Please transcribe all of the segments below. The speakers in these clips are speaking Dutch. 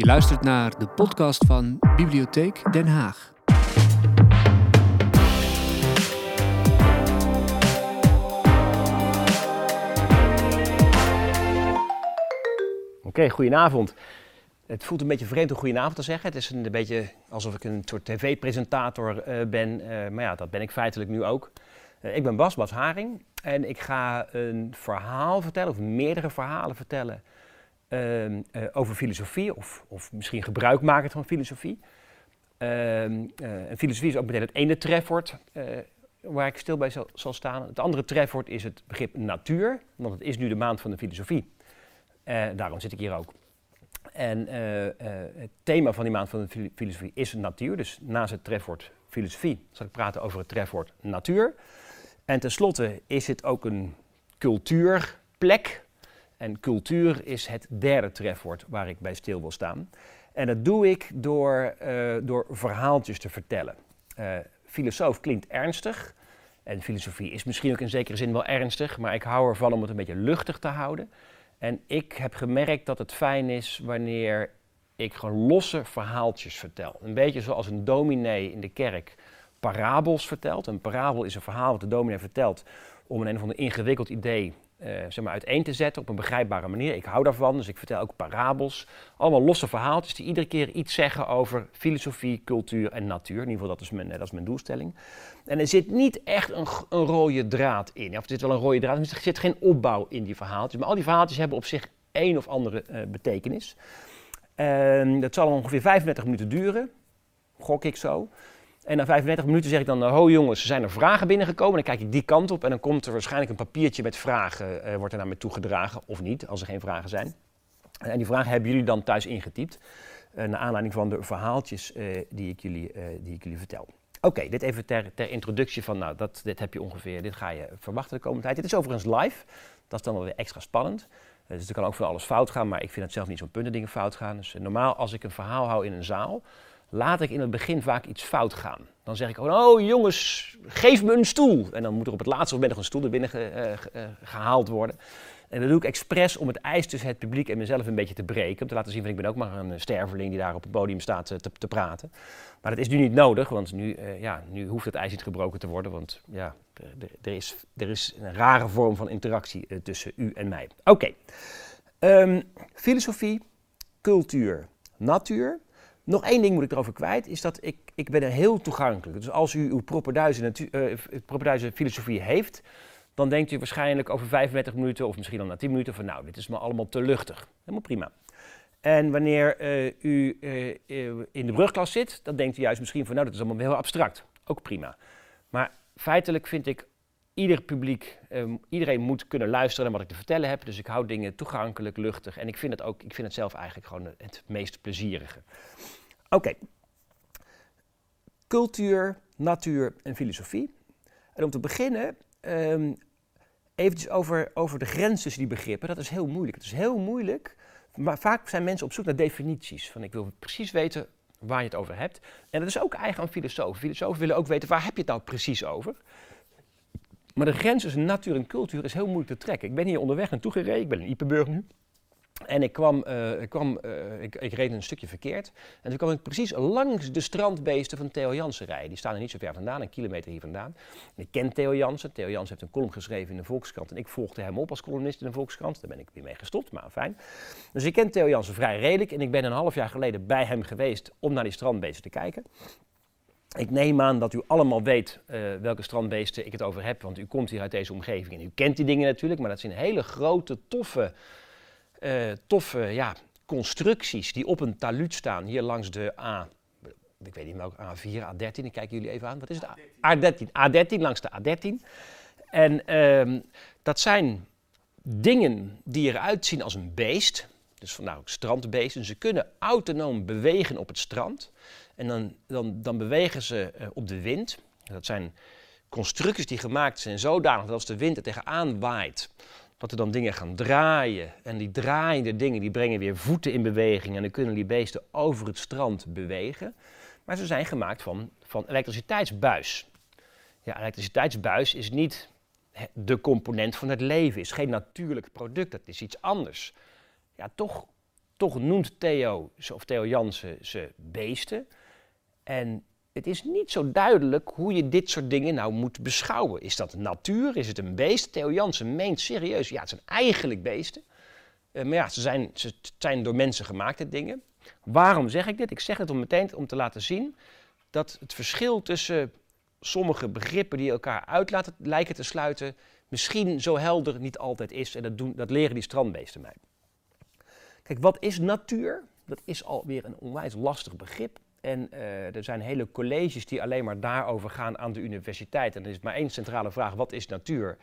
Je luistert naar de podcast van Bibliotheek Den Haag. Oké, goedenavond. Het voelt een beetje vreemd om goedenavond te zeggen. Het is een, beetje alsof ik een soort tv-presentator eh, ben. Eh, maar ja, dat ben ik feitelijk nu ook. Eh, ik ben Bas, Bas Haring. En ik ga een verhaal vertellen, of meerdere verhalen vertellen... ehm, eh, over filosofie, of, of misschien gebruik maken van filosofie. Ehm, eh, filosofie is ook meteen het ene trefwoord eh, waar ik stil bij zal, zal staan. Het andere trefwoord is het begrip natuur, want het is nu de maand van de filosofie. Daarom zit ik hier ook. En het thema van die maand van de fil- filosofie is natuur. Dus naast het trefwoord filosofie zal ik praten over het trefwoord natuur. En tenslotte is het ook een cultuurplek. En cultuur is het derde trefwoord waar ik bij stil wil staan. En dat doe ik door, eh, door verhaaltjes te vertellen. Eh, filosoof klinkt ernstig. En filosofie is misschien ook in zekere zin wel ernstig, maar ik hou ervan om het een beetje luchtig te houden. En ik heb gemerkt dat het fijn is wanneer ik gewoon losse verhaaltjes vertel. Een beetje zoals een dominee in de kerk parabels vertelt. Een parabel is een verhaal wat de dominee vertelt om een, of ander ingewikkeld idee eh, zeg maar uiteen te zetten op een begrijpbare manier. Ik hou daarvan, dus ik vertel ook parabels. Allemaal losse verhaaltjes die iedere keer iets zeggen over filosofie, cultuur en natuur. In ieder geval, dat is mijn, eh, dat is mijn doelstelling. En er zit niet echt een, een rode draad in. Of er zit wel een rode draad, maar er zit geen opbouw in die verhaaltjes. Maar al die verhaaltjes hebben op zich één of andere eh, betekenis. En dat zal ongeveer 35 minuten duren, gok ik zo. En na 35 minuten zeg ik dan, eh, ho jongens, zijn er vragen binnengekomen. Dan kijk ik die kant op en dan komt er waarschijnlijk een papiertje met vragen, eh, wordt er naar me toegedragen. Of niet, als er geen vragen zijn. En die vragen hebben jullie dan thuis ingetypt. eh, naar aanleiding van de verhaaltjes eh, die, ik jullie, die ik jullie vertel. Oké, dit even ter, ter introductie van, nou, dat, dit heb je ongeveer, dit ga je verwachten de komende tijd. Dit is overigens live, dat is dan wel weer extra spannend. Dus er kan ook van alles fout gaan, maar ik vind het zelf niet zo'n punt dat dingen fout gaan. Dus normaal als ik een verhaal hou in een zaal, laat ik in het begin vaak iets fout gaan. Dan zeg ik oh jongens, geef me een stoel. En dan moet er op het laatste moment nog een stoel er binnen eh, eh, gehaald worden. En dat doe ik expres om het ijs tussen het publiek en mezelf een beetje te breken. Om te laten zien van ik ben ook maar een sterveling die daar op het podium staat eh, te, te praten. Maar dat is nu niet nodig, want nu, ja, nu hoeft het ijs niet gebroken te worden. Want ja, er- is, er is een rare vorm van interactie tussen u en mij. Oké, Ehm, filosofie, cultuur, natuur. Nog één ding moet ik erover kwijt, is dat ik, ik ben heel toegankelijk. Dus als u uw properduize, natu- eh, filosofie heeft, dan denkt u waarschijnlijk over 35 minuten of misschien al na 10 minuten van nou, dit is me allemaal te luchtig. Helemaal prima. En wanneer eh, u eh, in de brugklas zit, dan denkt u juist misschien van nou, dat is allemaal heel abstract. Ook prima. Maar feitelijk vind ik ieder publiek, eh, iedereen moet kunnen luisteren naar wat ik te vertellen heb. Dus ik hou dingen toegankelijk, luchtig. En ik vind het ook, ik vind het zelf eigenlijk gewoon het meest plezierige. Oké. Cultuur, natuur en filosofie. En om te beginnen, ehm eventjes over, over de grens tussen die begrippen. Dat is heel moeilijk. Het is heel moeilijk, maar vaak zijn mensen op zoek naar definities. Van ik wil precies weten waar je het over hebt. En dat is ook eigen aan filosofen. Filosofen willen ook weten waar heb je het nou precies over. Maar de grens tussen natuur en cultuur is heel moeilijk te trekken. Ik ben hier onderweg naartoe gereden, ik ben in Ipenburg nu. En ik, kwam, eh, ik, kwam, eh, ik, ik reed een stukje verkeerd. En toen kwam ik precies langs de strandbeesten van Theo Jansen rijden. Die staan er niet zo ver vandaan, een kilometer hier vandaan. Ik ken Theo Jansen. Theo Jansen heeft een column geschreven in de Volkskrant. En ik volgde hem op als columnist in de Volkskrant. Daar ben ik weer mee gestopt, maar fijn. Dus ik ken Theo Jansen vrij redelijk. En ik ben een half jaar geleden bij hem geweest om naar die strandbeesten te kijken. Ik neem aan dat u allemaal weet eh, welke strandbeesten ik het over heb, want u komt hier uit deze omgeving en u kent die dingen natuurlijk, maar dat zijn hele grote, toffe, eh, toffe ja, constructies die op een taluut staan hier langs de A. Ik weet niet welke A4, A13, ik kijk jullie even aan. Wat is het? A13. A13, langs de A13. En ehm, dat zijn dingen die eruit zien als een beest. Dus vandaar ook strandbeesten. Ze kunnen autonoom bewegen op het strand. En dan, dan, dan bewegen ze eh, op de wind. Dat zijn constructies die gemaakt zijn zodanig dat als de wind er tegenaan waait, dat er dan dingen gaan draaien. En die draaiende dingen die brengen weer voeten in beweging. En dan kunnen die beesten over het strand bewegen. Maar ze zijn gemaakt van, van elektriciteitsbuis. Ja, elektriciteitsbuis is niet de component van het leven, is geen natuurlijk product, dat is iets anders. Ja, toch toch noemt Theo, of Theo Jansen ze beesten. En het is niet zo duidelijk hoe je dit soort dingen nou moet beschouwen. Is dat natuur? Is het een beest? Theo Jansen meent serieus, ja, het zijn eigenlijk beesten. Uh, maar ja, ze zijn, ze zijn door mensen gemaakte dingen. Waarom zeg ik dit? Ik zeg het om meteen om te laten zien dat het verschil tussen sommige begrippen die elkaar uit lijken te sluiten, misschien zo helder niet altijd is. En dat, doen, dat leren die strandbeesten mij. Kijk, wat is natuur? Dat is alweer een onwijs lastig begrip. En uh, er zijn hele colleges die alleen maar daarover gaan aan de universiteit. En er is maar één centrale vraag, wat is natuur?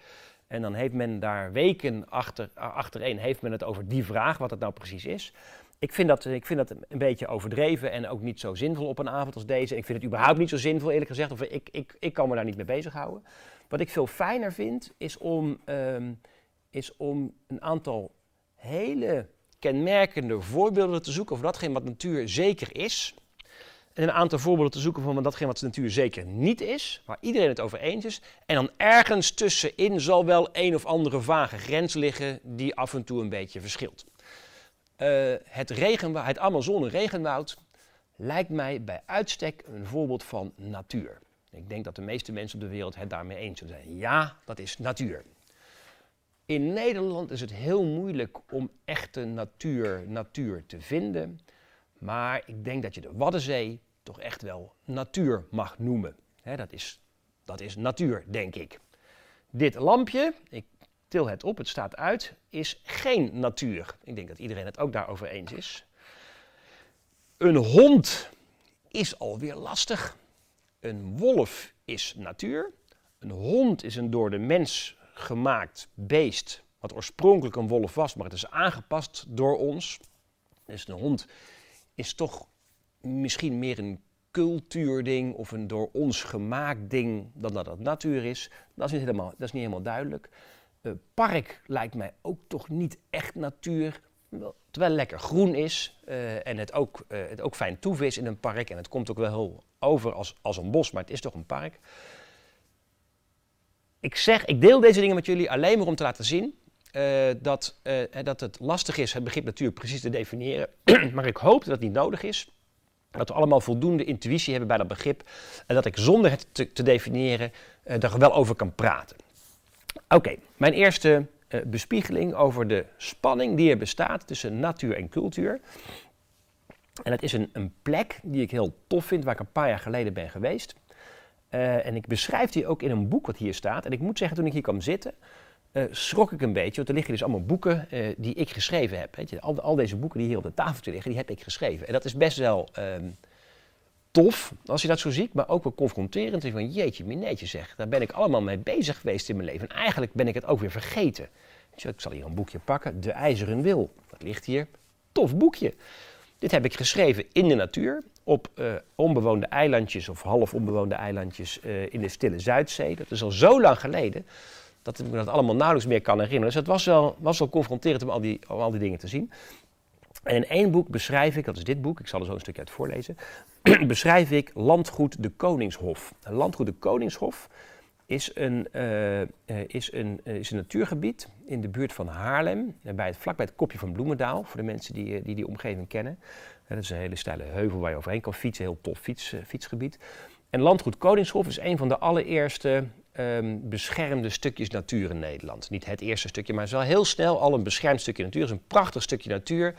En dan heeft men daar weken achter, achtereen heeft men het over die vraag, wat het nou precies is. Ik vind, dat, ik vind dat een beetje overdreven en ook niet zo zinvol op een avond als deze. Ik vind het überhaupt niet zo zinvol, eerlijk gezegd. Of ik, ik, ik kan me daar niet mee bezighouden. Wat ik veel fijner vind, is om, um, is om een aantal hele kenmerkende voorbeelden te zoeken over datgene wat natuur zeker is. En een aantal voorbeelden te zoeken van datgene wat natuur zeker niet is, waar iedereen het over eens is. En dan ergens tussenin zal wel een of andere vage grens liggen die af en toe een beetje verschilt. Uh, het, regenwoud, het Amazone regenwoud lijkt mij bij uitstek een voorbeeld van natuur. Ik denk dat de meeste mensen op de wereld het daarmee eens zullen zijn. Ja, dat is natuur. In Nederland is het heel moeilijk om echte natuur, natuur te vinden. Maar ik denk dat je de Waddenzee toch echt wel natuur mag noemen. dat, is, dat is natuur, denk ik. Dit lampje, ik til het op, het staat uit, is geen natuur. Ik denk dat iedereen het ook daarover eens is. Een hond is alweer lastig. Een wolf is natuur. Een hond is een door de mens gemaakt beest, wat oorspronkelijk een wolf was, maar het is aangepast door ons. Dus een hond is toch misschien meer een cultuurding of een door ons gemaakt ding dan dat het natuur is. Dat is niet helemaal, dat is niet helemaal duidelijk. Uh, park lijkt mij ook toch niet echt natuur. Terwijl het lekker groen is uh, en het ook, uh, het ook fijn toeven is in een park. En het komt ook wel heel over als, als een bos, maar het is toch een park. Ik zeg, ik deel deze dingen met jullie alleen maar om te laten zien dat, dat het lastig is het begrip natuur precies te definiëren. maar ik hoop dat het niet nodig is. Dat we allemaal voldoende intuïtie hebben bij dat begrip. En dat ik zonder het te, te definiëren uh, er wel over kan praten. Oké, mijn eerste uh, bespiegeling over de spanning die er bestaat tussen natuur en cultuur. En dat is een, een, plek die ik heel tof vind, waar ik een paar jaar geleden ben geweest. Uh, en ik beschrijf die ook in een boek wat hier staat. En ik moet zeggen, toen ik hier kwam zitten, uh, schrok ik een beetje. Want er liggen dus allemaal boeken uh, die ik geschreven heb. Al, al, deze boeken die hier op de tafel liggen, die heb ik geschreven. En dat is best wel um, tof, als je dat zo ziet, maar ook wel confronterend. En van jeetje, mineetje zeg, daar ben ik allemaal mee bezig geweest in mijn leven. En eigenlijk ben ik het ook weer vergeten. Ik zal hier een boekje pakken, De IJzeren Wil. Dat ligt hier. Tof boekje. Dit heb ik geschreven in de natuur, op uh, onbewoonde eilandjes of half onbewoonde eilandjes in de stille Zuidzee. Dat is al zo lang geleden dat ik me dat allemaal nauwelijks meer kan herinneren. Dus het was wel, was wel confronterend om al, die, om al die dingen te zien. En in één boek beschrijf ik, dat is dit boek, ik zal er zo een stukje uit voorlezen, beschrijf ik Landgoed de Koningshof. Landgoed de Koningshof is een, uh, is, een, uh, is een natuurgebied in de buurt van Haarlem, bij het, vlakbij het kopje van Bloemendaal, voor de mensen die die, die omgeving kennen. dat is een hele steile heuvel waar je overheen kan fietsen, heel tof fiets, fietsgebied. En Landgoed Koningshof is een van de allereerste um, beschermde stukjes natuur in Nederland. Niet het eerste stukje, maar het is wel heel snel al een beschermd stukje natuur. Het is een prachtig stukje natuur.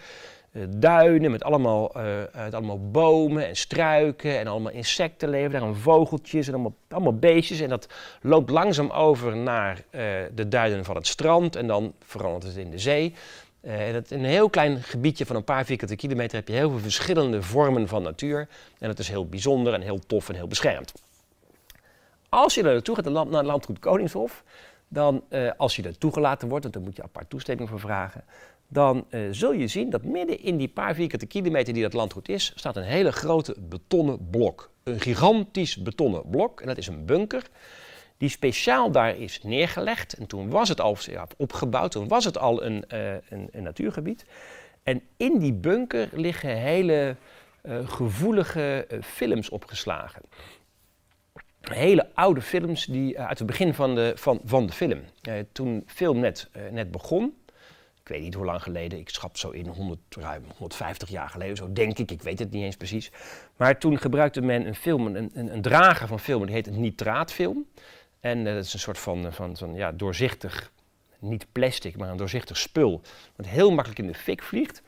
Uh, duinen met allemaal, uh, allemaal bomen en struiken en allemaal insecten leven daar. En vogeltjes en allemaal, allemaal beestjes. En dat loopt langzaam over naar uh, de duinen van het strand en dan verandert het in de zee. Uh, in een heel klein gebiedje van een paar vierkante kilometer heb je heel veel verschillende vormen van natuur. En dat is heel bijzonder en heel tof en heel beschermd. Als je er naartoe gaat naar het landgoed Koningshof, dan uh, als je er toegelaten wordt, want daar moet je apart toestemming voor vragen, dan uh, zul je zien dat midden in die paar vierkante kilometer die dat landgoed is, staat een hele grote betonnen blok. Een gigantisch betonnen blok, en dat is een bunker, die speciaal daar is neergelegd. En toen was het al opgebouwd, toen was het al uh, een, een, natuurgebied. En in die bunker liggen hele gevoelige films opgeslagen hele oude films die, uh, uit het begin van de, van, van de film. Uh, toen film net, uh, net begon, ik ik weet niet hoe lang geleden, ik schat zo in 100, ruim 150 jaar geleden, zo denk ik, ik weet het niet eens precies. Maar toen gebruikte men een film, een, een, een drager van film, die heet een nitraatfilm. En dat is een soort van, van, van ja, doorzichtig, niet plastic, maar een doorzichtig spul, wat heel makkelijk in de fik vliegt.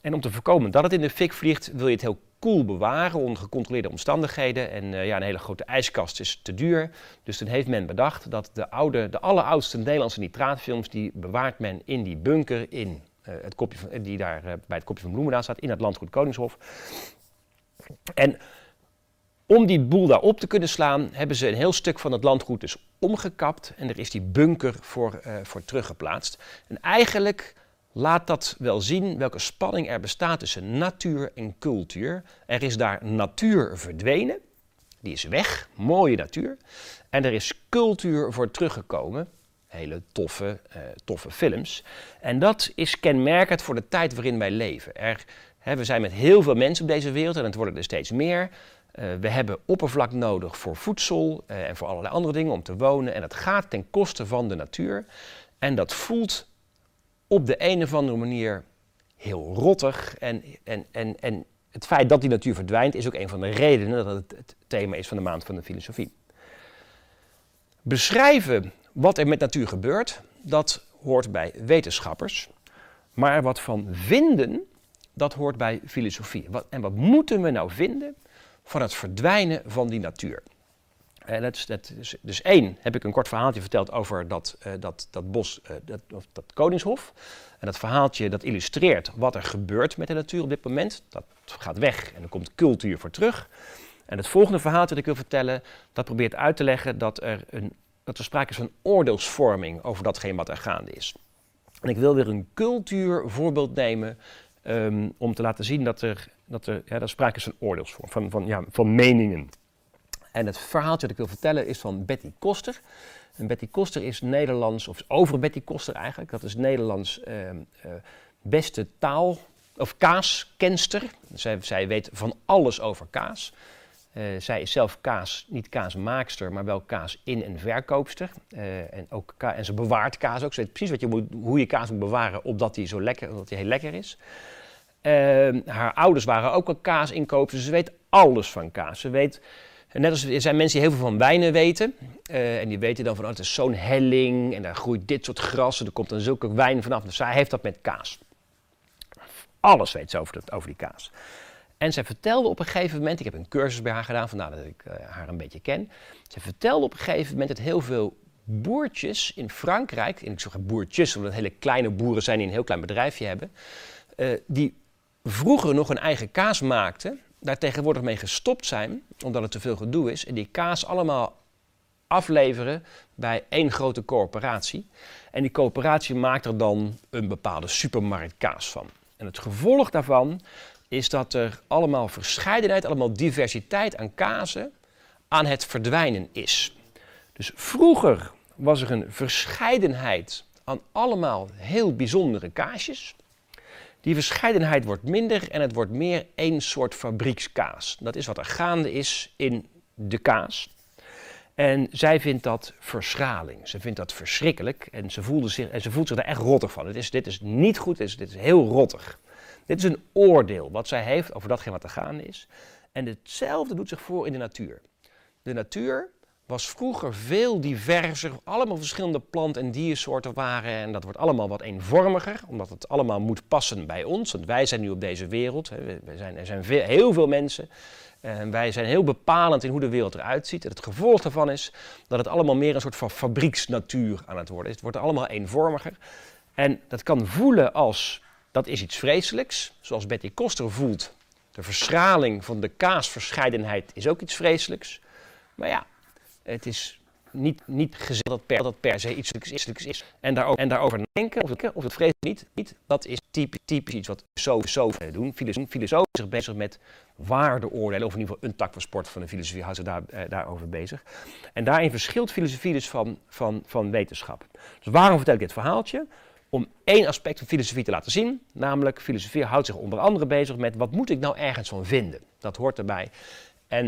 En om te voorkomen dat het in de fik vliegt, wil je het heel koel bewaren onder gecontroleerde omstandigheden. En uh, ja, een hele grote ijskast is te duur. Dus toen heeft men bedacht dat de, oude, de alleroudste Nederlandse nitraatfilms, die bewaart men in die bunker in uh, het kopje van, die daar uh, bij het kopje van Bloemendaal staat, in het landgoed Koningshof. En om die boel daar op te kunnen slaan, hebben ze een heel stuk van het landgoed dus omgekapt en er is die bunker voor, voor teruggeplaatst. En eigenlijk laat dat wel zien welke spanning er bestaat tussen natuur en cultuur. Er is daar natuur verdwenen, die is weg, mooie natuur. En er is cultuur voor teruggekomen, hele toffe, uh, toffe films. En dat is kenmerkend voor de tijd waarin wij leven. Er, hè, we zijn met heel veel mensen op deze wereld en het worden er steeds meer. Uh, we hebben oppervlak nodig voor voedsel uh, en voor allerlei andere dingen om te wonen. En dat gaat ten koste van de natuur. En dat voelt op de een of andere manier heel rottig. En, en, en, en het feit dat die natuur verdwijnt is ook een van de redenen dat het het thema is van de maand van de filosofie. Beschrijven wat er met natuur gebeurt, dat hoort bij wetenschappers. Maar wat van vinden, dat hoort bij filosofie. Wat, en wat moeten we nou vinden van het verdwijnen van die natuur? En dat dus één, heb ik een kort verhaaltje verteld over dat, uh, dat, dat bos, uh, dat, dat Koningshof. En dat verhaaltje dat illustreert wat er gebeurt met de natuur op dit moment. Dat gaat weg en er komt cultuur voor terug. En het volgende verhaaltje dat ik wil vertellen, dat probeert uit te leggen dat er, een, dat sprake is van oordeelsvorming over datgene wat er gaande is. En ik wil weer een cultuurvoorbeeld nemen um, om te laten zien dat er, dat er, dat sprake is van oordeelsvorming, van, van, ja, van meningen. En het verhaaltje dat ik wil vertellen is van Betty Koster. En Betty Koster is Nederlands, of over Betty Koster eigenlijk, dat is Nederlands uh, uh, beste taal, of kaaskenster. Zij, zij weet van alles over kaas. Uh, zij is zelf kaas, niet kaasmaakster, maar wel kaas in- en verkoopster. Uh, en, ook en ze bewaart kaas ook. Ze weet precies wat je moet, hoe je kaas moet bewaren, opdat die zo lekker, opdat die heel lekker is. Uh, haar ouders waren ook al kaasinkoopers, dus ze weet alles van kaas. Ze weet net als er zijn mensen die heel veel van wijnen weten. Uh, en die weten dan van, oh, het is zo'n helling en daar groeit dit soort gras en er komt dan zulke wijn vanaf. Dus zij heeft dat met kaas. Alles weet ze over, dat, over die kaas. En zij vertelde op een gegeven moment, ik heb een cursus bij haar gedaan, vandaar dat ik uh, haar een beetje ken. Ze vertelde op een gegeven moment dat heel veel boertjes in Frankrijk, en ik zeg boertjes omdat het hele kleine boeren zijn die een heel klein bedrijfje hebben, uh, die vroeger nog een eigen kaas maakten daar tegenwoordig mee gestopt zijn, omdat het te veel gedoe is, en die kaas allemaal afleveren bij één grote corporatie. En die coöperatie maakt er dan een bepaalde supermarkt kaas van. En het gevolg daarvan is dat er allemaal verscheidenheid, allemaal diversiteit aan kazen aan het verdwijnen is. Dus vroeger was er een verscheidenheid aan allemaal heel bijzondere kaasjes. Die verscheidenheid wordt minder en het wordt meer één soort fabriekskaas. Dat is wat er gaande is in de kaas. En zij vindt dat verschraling. Ze vindt dat verschrikkelijk en ze, voelde zich, ze voelt zich daar echt rottig van. Het is, dit is niet goed, dit is, dit is heel rottig. Dit is een oordeel wat zij heeft over datgene wat er gaande is. En hetzelfde doet zich voor in de natuur. De natuur was vroeger veel diverser. Allemaal verschillende plant- en diersoorten waren. En dat wordt allemaal wat eenvormiger, omdat het allemaal moet passen bij ons. Want wij zijn nu op deze wereld. Hè. Zijn, er zijn veel, heel veel mensen. En wij zijn heel bepalend in hoe de wereld eruit ziet. En het gevolg daarvan is dat het allemaal meer een soort van fabrieksnatuur aan het worden is. Het wordt allemaal eenvormiger. En dat kan voelen als dat is iets vreselijks. Zoals Betty Koster voelt. De verschraling van de kaasverscheidenheid is ook iets vreselijks. Maar ja, het is niet, niet gezegd dat per, dat per se iets is. is. En, daarover, en daarover denken, of of het vrees niet, niet, dat is typisch, typisch iets wat filosofen doen. Filosofen zich bezig met waardeoordelen, of in ieder geval een tak van sport van de filosofie houdt zich daar, eh, daarover bezig. En daarin verschilt filosofie dus van, van, van wetenschap. Dus waarom vertel ik dit verhaaltje? Om één aspect van filosofie te laten zien, namelijk filosofie houdt zich onder andere bezig met wat moet ik nou ergens van vinden. Dat hoort erbij. En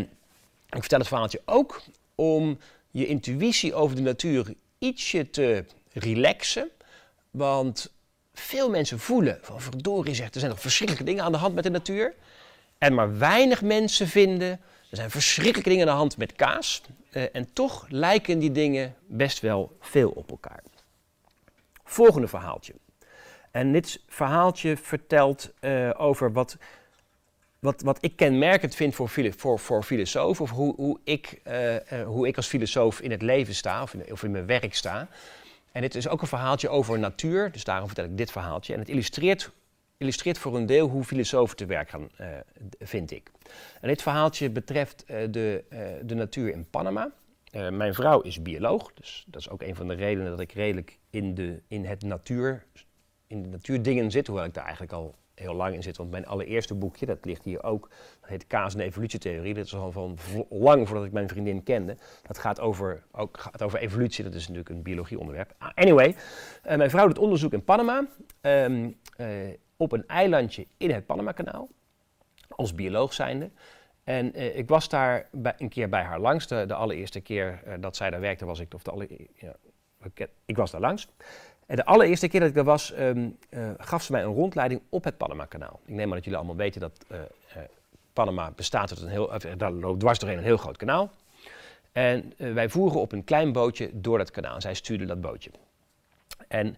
ik vertel het verhaaltje ook om je intuïtie over de natuur ietsje te relaxen. Want veel mensen voelen van verdorie zegt, er zijn nog verschrikkelijke dingen aan de hand met de natuur. En maar weinig mensen vinden, er zijn verschrikkelijke dingen aan de hand met kaas. Uh, en toch lijken die dingen best wel veel op elkaar. Volgende verhaaltje. En dit verhaaltje vertelt uh, over wat, wat, wat ik kenmerkend vind voor, voor, voor of hoe, hoe, ik, uh, hoe ik als filosoof in het leven sta, of in, of in mijn werk sta. En dit is ook een verhaaltje over natuur, dus daarom vertel ik dit verhaaltje. En het illustreert, illustreert voor een deel hoe filosofen te werk gaan, uh, vind ik. En dit verhaaltje betreft de, de natuur in Panama. mijn vrouw is bioloog, dus dat is ook een van de redenen dat ik redelijk in, de, in het natuur, in de natuurdingen zit, hoewel ik daar eigenlijk al heel lang in zit. Want mijn allereerste boekje, dat ligt hier ook, dat heet Kaas en Evolutietheorie. Dat is al van lang voordat ik mijn vriendin kende. Dat gaat over, ook gaat over evolutie, dat is natuurlijk een biologieonderwerp. Ah, anyway, uh, mijn vrouw doet onderzoek in Panama, um, uh, op een eilandje in het Panama-kanaal, als bioloog zijnde. En uh, ik was daar bij, een keer bij haar langs. De, allereerste keer dat zij daar werkte was ik, of de alle, ja, ik was daar langs. En de allereerste keer dat ik daar was, um, uh, gaf ze mij een rondleiding op het Panama-kanaal. Ik neem aan dat jullie allemaal weten dat uh, uh, Panama bestaat uit een heel, daar loopt dwars doorheen een heel groot kanaal. En wij voeren op een klein bootje door dat kanaal. Zij stuurde dat bootje. En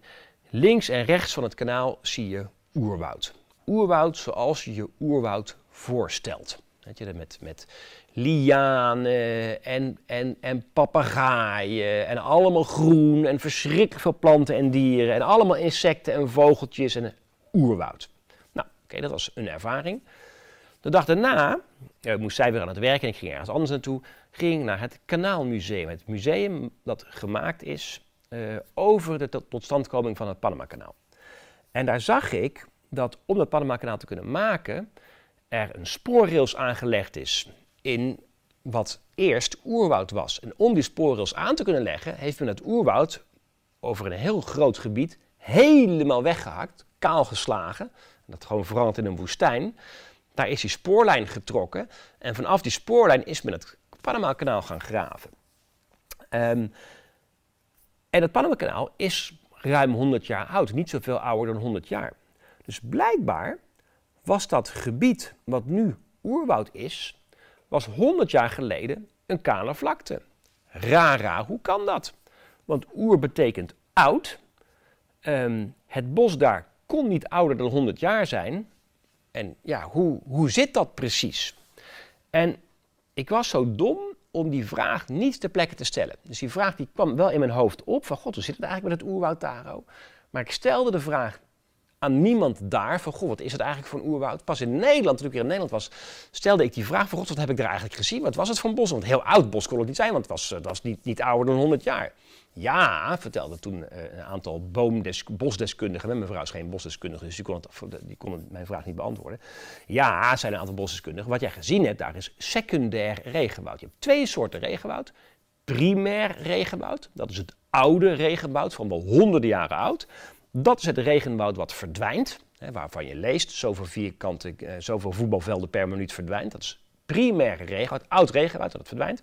links en rechts van het kanaal zie je oerwoud. Oerwoud zoals je je oerwoud voorstelt. Je, met, met lianen en, en, en papegaaien en allemaal groen en verschrikkelijk veel planten en dieren en allemaal insecten en vogeltjes en oerwoud. Nou, oké, dat was een ervaring. De dag daarna uh, moest zij weer aan het werk en ik ging ergens anders naartoe. Ging naar het Kanaalmuseum. Het museum dat gemaakt is uh, over de totstandkoming van het Panama-kanaal. En daar zag ik dat om het Panama-kanaal te kunnen maken, er een spoorrails aangelegd is in wat eerst oerwoud was. En om die spoorrails aan te kunnen leggen, heeft men het oerwoud over een heel groot gebied helemaal weggehakt, kaal geslagen. Dat gewoon veranderd in een woestijn. Daar is die spoorlijn getrokken en vanaf die spoorlijn is men het Panama-kanaal gaan graven. Um, en het Panama-kanaal is ruim 100 jaar oud, niet zoveel ouder dan 100 jaar. Dus blijkbaar was dat gebied wat nu oerwoud is, was 100 jaar geleden een kale vlakte. Rara, hoe kan dat? Want oer betekent oud. Um, het bos daar kon niet ouder dan 100 jaar zijn. En ja, hoe, hoe zit dat precies? En ik was zo dom om die vraag niet ter plekke te stellen. Dus die vraag die kwam wel in mijn hoofd op van god, hoe zit het eigenlijk met het oerwoud Taro? Maar ik stelde de vraag aan niemand daar van, goh, wat is het eigenlijk voor een oerwoud? Pas in Nederland, toen ik weer in Nederland was, stelde ik die vraag van, god, wat heb ik daar eigenlijk gezien? Wat was het voor een bos? Want heel oud bos kon het niet zijn, want het was, uh, was niet, niet ouder dan 100 jaar. Ja, vertelde toen uh, een aantal boomdes, bosdeskundigen, mijn vrouw is geen bosdeskundige, dus die kon, het, die mijn vraag niet beantwoorden. Ja, zijn een aantal bosdeskundigen. Wat jij gezien hebt, daar is secundair regenwoud. Je hebt twee soorten regenwoud. Primair regenwoud, dat is het oude regenwoud van wel honderden jaren oud. Dat is het regenwoud wat verdwijnt, hè, waarvan je leest, zoveel vierkante, uh, zoveel voetbalvelden per minuut verdwijnt. Dat is primaire regenwoud, oud regenwoud dat verdwijnt.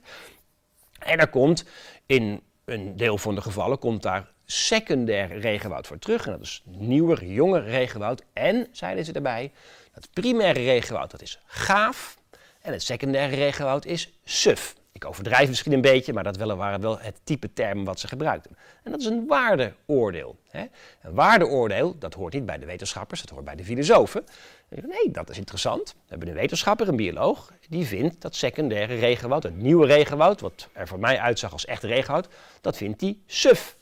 En er komt in een deel van de gevallen komt daar secundair regenwoud voor terug. En dat is nieuwer, jonger regenwoud. En, zeiden ze erbij, dat primaire regenwoud dat is gaaf. En het secundaire regenwoud is suf. Ik overdrijf misschien een beetje, maar dat waren wel het type termen wat ze gebruikten. En dat is een waardeoordeel. Hè? Een waardeoordeel, dat hoort niet bij de wetenschappers, dat hoort bij de filosofen. Nee, dat is interessant. We hebben een wetenschapper, een bioloog, die vindt dat secundaire regenwoud, het nieuwe regenwoud, wat er voor mij uitzag als echt regenwoud, dat vindt hij suf.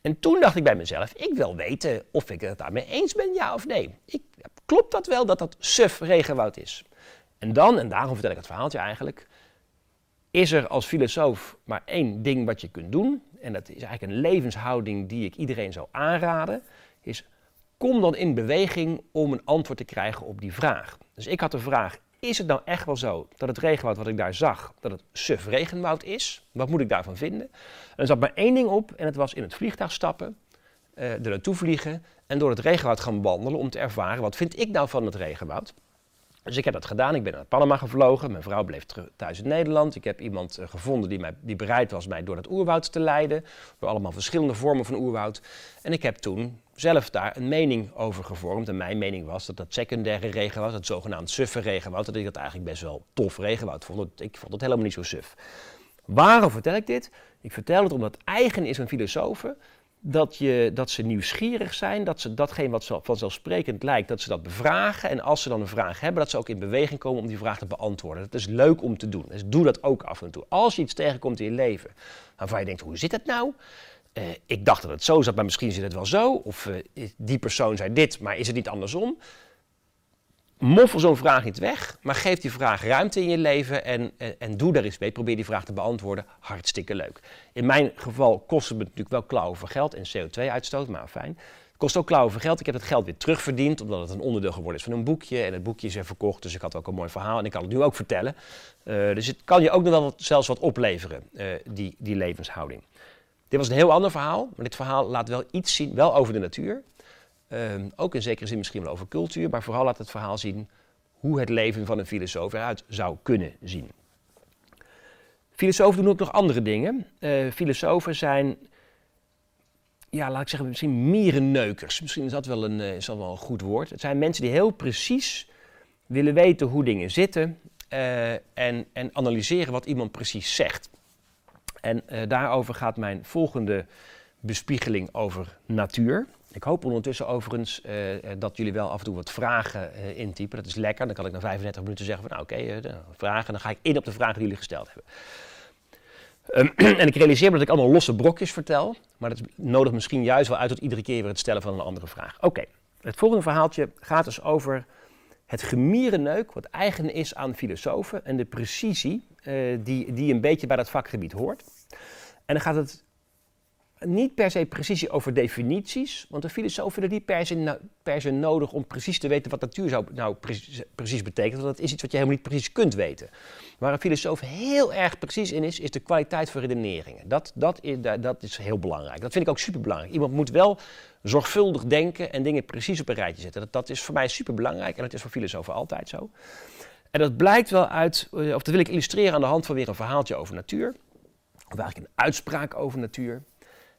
En toen dacht ik bij mezelf, ik wil weten of ik het daarmee eens ben, ja of nee. Ik, klopt dat wel dat dat suf regenwoud is? En dan, en daarom vertel ik het verhaaltje eigenlijk, is er als filosoof maar één ding wat je kunt doen. En dat is eigenlijk een levenshouding die ik iedereen zou aanraden. Is kom dan in beweging om een antwoord te krijgen op die vraag. Dus ik had de vraag, is het nou echt wel zo dat het regenwoud wat ik daar zag, dat het suf regenwoud is? Wat moet ik daarvan vinden? En er zat maar één ding op en het was in het vliegtuig stappen, uh, er naartoe vliegen en door het regenwoud gaan wandelen om te ervaren wat vind ik nou van het regenwoud. Dus ik heb dat gedaan. Ik ben naar Panama gevlogen. Mijn vrouw bleef thuis in Nederland. Ik heb iemand eh, gevonden die, mij, die bereid was mij door het oerwoud te leiden. Door allemaal verschillende vormen van oerwoud. En ik heb toen zelf daar een mening over gevormd. En mijn mening was dat dat secundaire regenwoud, het zogenaamd suffe regenwoud, dat ik dat eigenlijk best wel tof regenwoud vond. Ik vond het helemaal niet zo suf. Waarom vertel ik dit? Ik vertel het omdat eigen is aan filosofen dat, je, dat ze nieuwsgierig zijn, dat ze datgene wat vanzelfsprekend lijkt, dat ze dat bevragen. En als ze dan een vraag hebben, dat ze ook in beweging komen om die vraag te beantwoorden. Dat is leuk om te doen. Dus doe dat ook af en toe. Als je iets tegenkomt in je leven waarvan je denkt, hoe zit het nou? Uh, ik dacht dat het zo zat, maar misschien zit het wel zo. Of uh, die persoon zei dit, maar is het niet andersom? Moffel zo'n vraag niet weg, maar geef die vraag ruimte in je leven en, en, doe daar eens mee. Probeer die vraag te beantwoorden. Hartstikke leuk. In mijn geval kost het me natuurlijk wel klauwen voor geld en CO2-uitstoot, maar fijn. Het kost ook klauwen voor geld. Ik heb het geld weer terugverdiend, omdat het een onderdeel geworden is van een boekje. En het boekje is weer verkocht, dus ik had ook een mooi verhaal en ik kan het nu ook vertellen. Uh, dus het kan je ook nog wel zelfs wat opleveren, uh, die, die levenshouding. Dit was een heel ander verhaal, maar dit verhaal laat wel iets zien, wel over de natuur. Um, ook in zekere zin misschien wel over cultuur, maar vooral laat het verhaal zien hoe het leven van een filosoof eruit zou kunnen zien. Filosofen doen ook nog andere dingen. Uh, filosofen zijn, ja, laat ik zeggen, misschien mierenneukers. Misschien is dat, wel een, uh, is dat wel een goed woord. Het zijn mensen die heel precies willen weten hoe dingen zitten uh, en, en analyseren wat iemand precies zegt. En daarover gaat mijn volgende bespiegeling over natuur. Ik hoop ondertussen overigens uh, dat jullie wel af en toe wat vragen uh, intypen. Dat is lekker. Dan kan ik na 35 minuten zeggen van nou oké, vragen. Dan ga ik in op de vragen die jullie gesteld hebben. Um, en ik realiseer me dat ik allemaal losse brokjes vertel. Maar dat nodigt misschien juist wel uit tot iedere keer weer het stellen van een andere vraag. Oké, het volgende verhaaltje gaat dus over het gemierenneuk wat eigen is aan filosofen. En de precisie die, die een beetje bij dat vakgebied hoort. En dan gaat het niet per se precisie over definities, want de filosofen vinden niet per se, per se nodig om precies te weten wat natuur zou, nou precies, precies betekent, want dat is iets wat je helemaal niet precies kunt weten. Waar een filosoof heel erg precies in is, is de kwaliteit van redeneringen. Dat, dat, is, dat is heel belangrijk. Dat vind ik ook superbelangrijk. Iemand moet wel zorgvuldig denken en dingen precies op een rijtje zetten. Dat, dat is voor mij superbelangrijk en dat is voor filosofen altijd zo. En dat blijkt wel uit, of dat wil ik illustreren aan de hand van weer een verhaaltje over natuur. Of eigenlijk een uitspraak over natuur.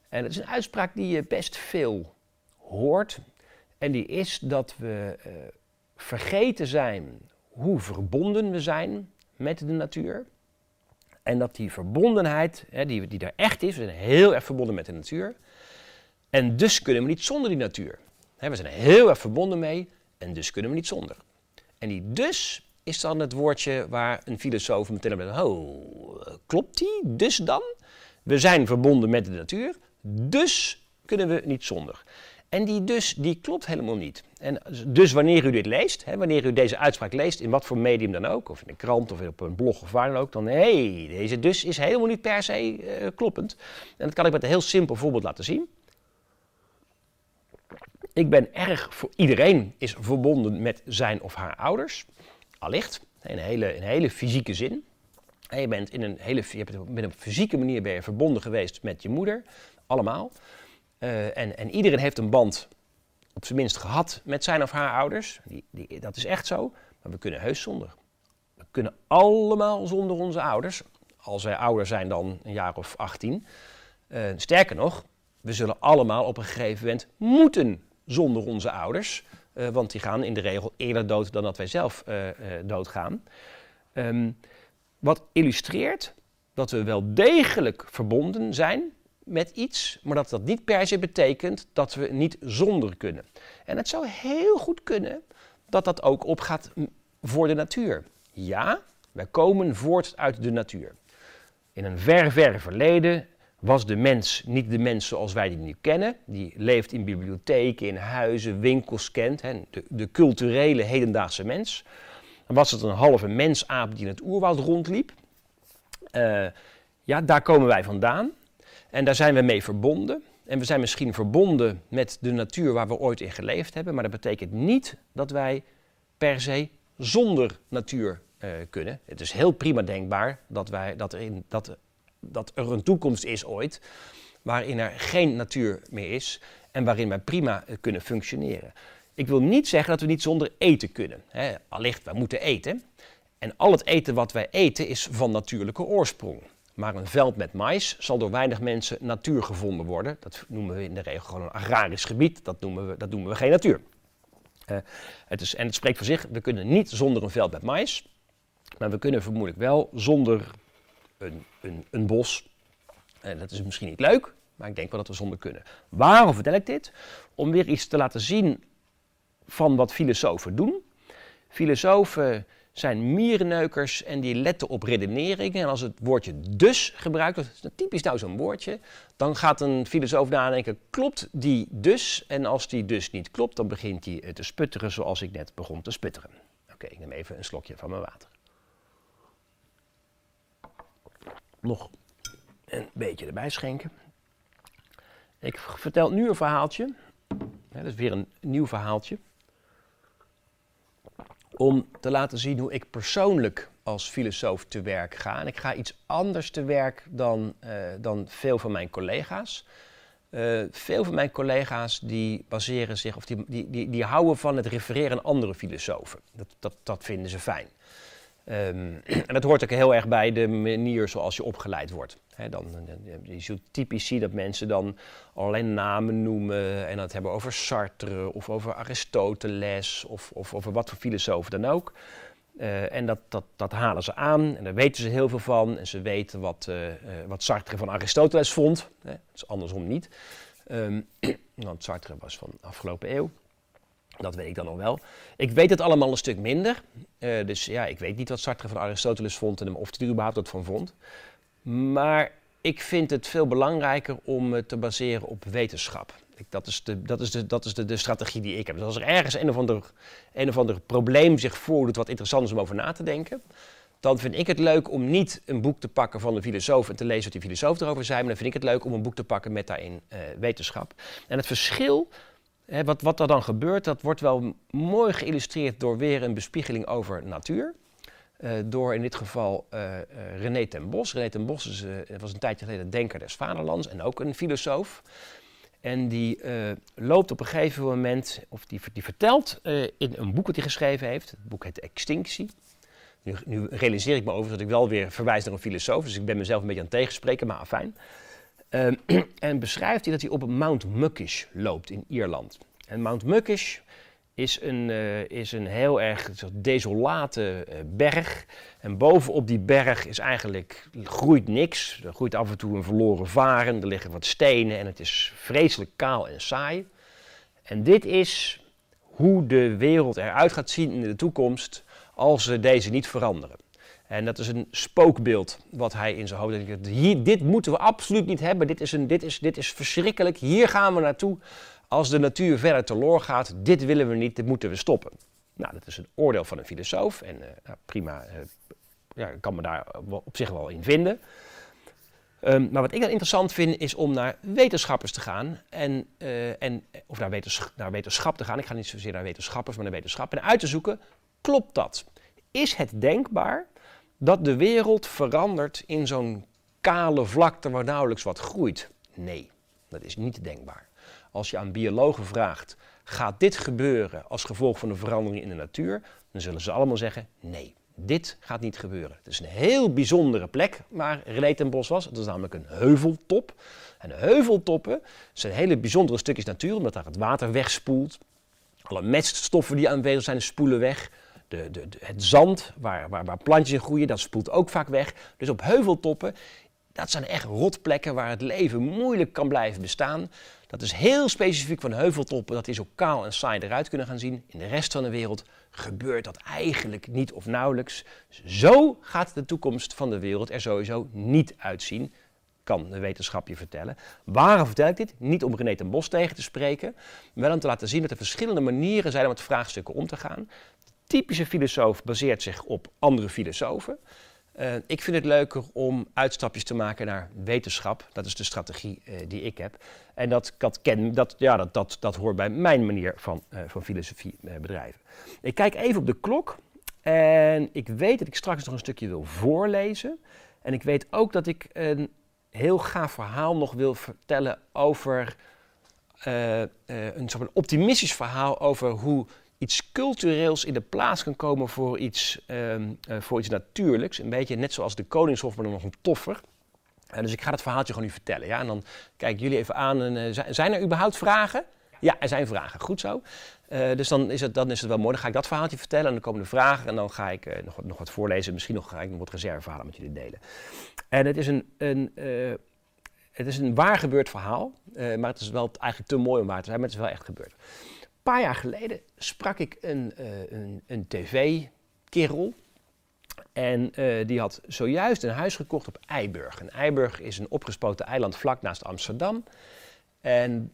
En het is een uitspraak die je best veel hoort. En die is dat we uh, vergeten zijn hoe verbonden we zijn met de natuur. En dat die verbondenheid, hè, die, die er echt is, we zijn heel erg verbonden met de natuur. En dus kunnen we niet zonder die natuur. Hè, we zijn heel erg verbonden mee en dus kunnen we niet zonder. En die dus is dan het woordje waar een filosoof meteen op denkt, oh, klopt die? Dus dan? We zijn verbonden met de natuur, dus kunnen we niet zonder. En die dus, die klopt helemaal niet. En dus wanneer u dit leest, hè, wanneer u deze uitspraak leest, in wat voor medium dan ook, of in een krant of op een blog of waar dan ook, dan hé, deze dus is helemaal niet per se uh, kloppend. En dat kan ik met een heel simpel voorbeeld laten zien. Ik ben erg voor iedereen is verbonden met zijn of haar ouders, allicht, in een hele, een hele fysieke zin. En je bent in een hele, je hebt met een fysieke manier ben je verbonden geweest met je moeder, allemaal. Uh, en, en iedereen heeft een band, op zijn minst gehad, met zijn of haar ouders. Die, die, dat is echt zo. Maar we kunnen heus zonder. We kunnen allemaal zonder onze ouders. Als wij ouder zijn dan een jaar of 18. Uh, eh, sterker nog, we zullen allemaal op een gegeven moment moeten zonder onze ouders. Uh, want die gaan in de regel eerder dood dan dat wij zelf doodgaan. Um, wat illustreert dat we wel degelijk verbonden zijn met iets, maar dat dat niet per se betekent dat we niet zonder kunnen. En het zou heel goed kunnen dat dat ook opgaat voor de natuur. Ja, wij komen voort uit de natuur. In een ver, ver verleden was de mens niet de mens zoals wij die nu kennen. Die leeft in bibliotheken, in huizen, winkels kent, hè, de, de culturele hedendaagse mens. Was het een halve mensaap die in het oerwoud rondliep. Uh, ja, daar komen wij vandaan. En daar zijn we mee verbonden. En we zijn misschien verbonden met de natuur waar we ooit in geleefd hebben. Maar dat betekent niet dat wij per se zonder natuur uh, kunnen. Het is heel prima denkbaar dat, wij, dat, er in, dat, dat er een toekomst is ooit waarin er geen natuur meer is en waarin wij prima uh, kunnen functioneren. Ik wil niet zeggen dat we niet zonder eten kunnen. Hè. Allicht, we moeten eten. En al het eten wat wij eten is van natuurlijke oorsprong. Maar een veld met mais zal door weinig mensen natuur gevonden worden. Dat noemen we in de regel gewoon een agrarisch gebied. Dat noemen we, dat noemen we geen natuur. Uh, het is, en het spreekt voor zich, we kunnen niet zonder een veld met mais. Maar we kunnen vermoedelijk wel zonder een, een, een bos. En dat is misschien niet leuk, maar ik denk wel dat we zonder kunnen. Waarom vertel ik dit? Om weer iets te laten zien van wat filosofen doen. Filosofen zijn mierenneukers en die letten op redeneringen. En als het woordje dus gebruikt dat is typisch nou zo'n woordje, dan gaat een filosoof nadenken, klopt die dus? En als die dus niet klopt, dan begint hij te sputteren zoals ik net begon te sputteren. Oké, ik neem even een slokje van mijn water. Nog een beetje erbij schenken. Ik vertel nu een verhaaltje. dat is weer een nieuw verhaaltje om te laten zien hoe ik persoonlijk als filosoof te werk ga. En ik ga iets anders te werk dan, uh, dan veel van mijn collega's. Uh, veel van mijn collega's die baseren zich, of die, die, die, die houden van het refereren aan andere filosofen. Dat, dat, dat vinden ze fijn. Um, en dat hoort ook heel erg bij de manier zoals je opgeleid wordt. Dan, je zult typisch zien dat mensen dan allerlei namen noemen en het hebben over Sartre of over Aristoteles of, of over wat voor filosoof dan ook. Uh, en dat, dat, dat halen ze aan en daar weten ze heel veel van. En ze weten wat, uh, uh, wat Sartre van Aristoteles vond. Hè? Dat is andersom niet. Um, want Sartre was van de afgelopen eeuw. Dat weet ik dan nog wel. Ik weet het allemaal een stuk minder. dus ja, ik weet niet wat Sartre van Aristoteles vond en of hij er überhaupt wat van vond. Maar ik vind het veel belangrijker om te baseren op wetenschap. Ik, dat is, de, dat is, de, dat is de, de strategie die ik heb. Dus als er ergens een of, ander, een of ander probleem zich voordoet wat interessant is om over na te denken, dan vind ik het leuk om niet een boek te pakken van een filosoof en te lezen wat die filosoof erover zei, maar dan vind ik het leuk om een boek te pakken met daarin uh, wetenschap. En het verschil, hè, wat, wat er dan gebeurt, dat wordt wel mooi geïllustreerd door weer een bespiegeling over natuur. Uh, door in dit geval uh, uh, René ten Bos. René ten Bos was een tijdje geleden denker des vaderlands en ook een filosoof. En die loopt op een gegeven moment, of die, die vertelt in een boek dat hij geschreven heeft. Het boek heet Extinctie. Nu, nu, realiseer ik me over dat ik wel weer verwijs naar een filosoof, dus ik ben mezelf een beetje aan het tegenspreken, maar fijn. en beschrijft hij dat hij op Mount Muckish loopt in Ierland. En Mount Muckish is een, uh, is een heel erg desolate uh, berg. En bovenop die berg is eigenlijk, groeit niks. Er groeit af en toe een verloren varen, er liggen wat stenen en het is vreselijk kaal en saai. En dit is hoe de wereld eruit gaat zien in de toekomst als ze deze niet veranderen. En dat is een spookbeeld wat hij in zijn hoofd heeft. Hier, dit moeten we absoluut niet hebben. Dit is, een, dit, is, dit is verschrikkelijk. Hier gaan we naartoe als de natuur verder teloor gaat, dit willen we niet, dit moeten we stoppen. Nou, dat is een oordeel van een filosoof en uh, nou, prima, uh, ja, kan me daar op zich wel in vinden. Um, maar wat ik dan interessant vind, is om naar wetenschappers te gaan. En, uh, en, of naar, naar wetenschap te gaan. Ik ga niet zozeer naar wetenschappers, maar naar wetenschap. En uit te zoeken, klopt dat? Is het denkbaar dat de wereld verandert in zo'n kale vlakte waar nauwelijks wat groeit? Nee, dat is niet denkbaar als je aan biologen vraagt, gaat dit gebeuren als gevolg van een verandering in de natuur? Dan zullen ze allemaal zeggen, nee, dit gaat niet gebeuren. Het is een heel bijzondere plek waar René was. Het is namelijk een heuveltop. En heuveltoppen zijn hele bijzondere stukjes natuur, omdat daar het water wegspoelt. Alle meststoffen die aanwezig zijn, spoelen weg. De, de, het zand, waar, waar, waar plantjes in groeien, dat spoelt ook vaak weg. Dus op heuveltoppen, dat zijn echt rotplekken waar het leven moeilijk kan blijven bestaan. Dat is heel specifiek van heuveltoppen, dat die zo kaal en saai eruit kunnen gaan zien. In de rest van de wereld gebeurt dat eigenlijk niet of nauwelijks. Zo gaat de toekomst van de wereld er sowieso niet uitzien, kan de wetenschap je vertellen. Waarom vertel ik dit? Niet om René ten Bos tegen te spreken, maar om te laten zien dat er verschillende manieren zijn om met vraagstukken om te gaan. De typische filosoof baseert zich op andere filosofen. Uh, ik vind het leuker om uitstapjes te maken naar wetenschap. Dat is de strategie uh, die ik heb. En dat, dat, ken, dat, ja, dat, dat, dat hoort bij mijn manier van, uh, van filosofie bedrijven. Ik kijk even op de klok. En ik weet dat ik straks nog een stukje wil voorlezen. En ik weet ook dat ik een heel gaaf verhaal nog wil vertellen over een soort optimistisch verhaal over hoe iets cultureels in de plaats kan komen voor iets, uh, voor iets natuurlijks. Een beetje net zoals de Koningshof, maar dan nog een toffer. dus ik ga het verhaaltje gewoon nu vertellen. Ja? En dan kijken jullie even aan. En, zijn er überhaupt vragen? Ja, er zijn vragen. Goed zo. dus dan is, het, dan is het wel mooi. Dan ga ik dat verhaaltje vertellen en dan komen de vragen. En dan ga ik nog, nog wat voorlezen. Misschien nog, ga ik nog wat reserveverhalen met jullie delen. En het is een, een het is een waar gebeurd verhaal, maar het is wel eigenlijk te mooi om waar te zijn, maar het is wel echt gebeurd. Paar jaar geleden sprak ik een, uh, een, een tv-kerel. En uh, die had zojuist een huis gekocht op Eiburg. En Eiburg is een opgespoten eiland vlak naast Amsterdam. En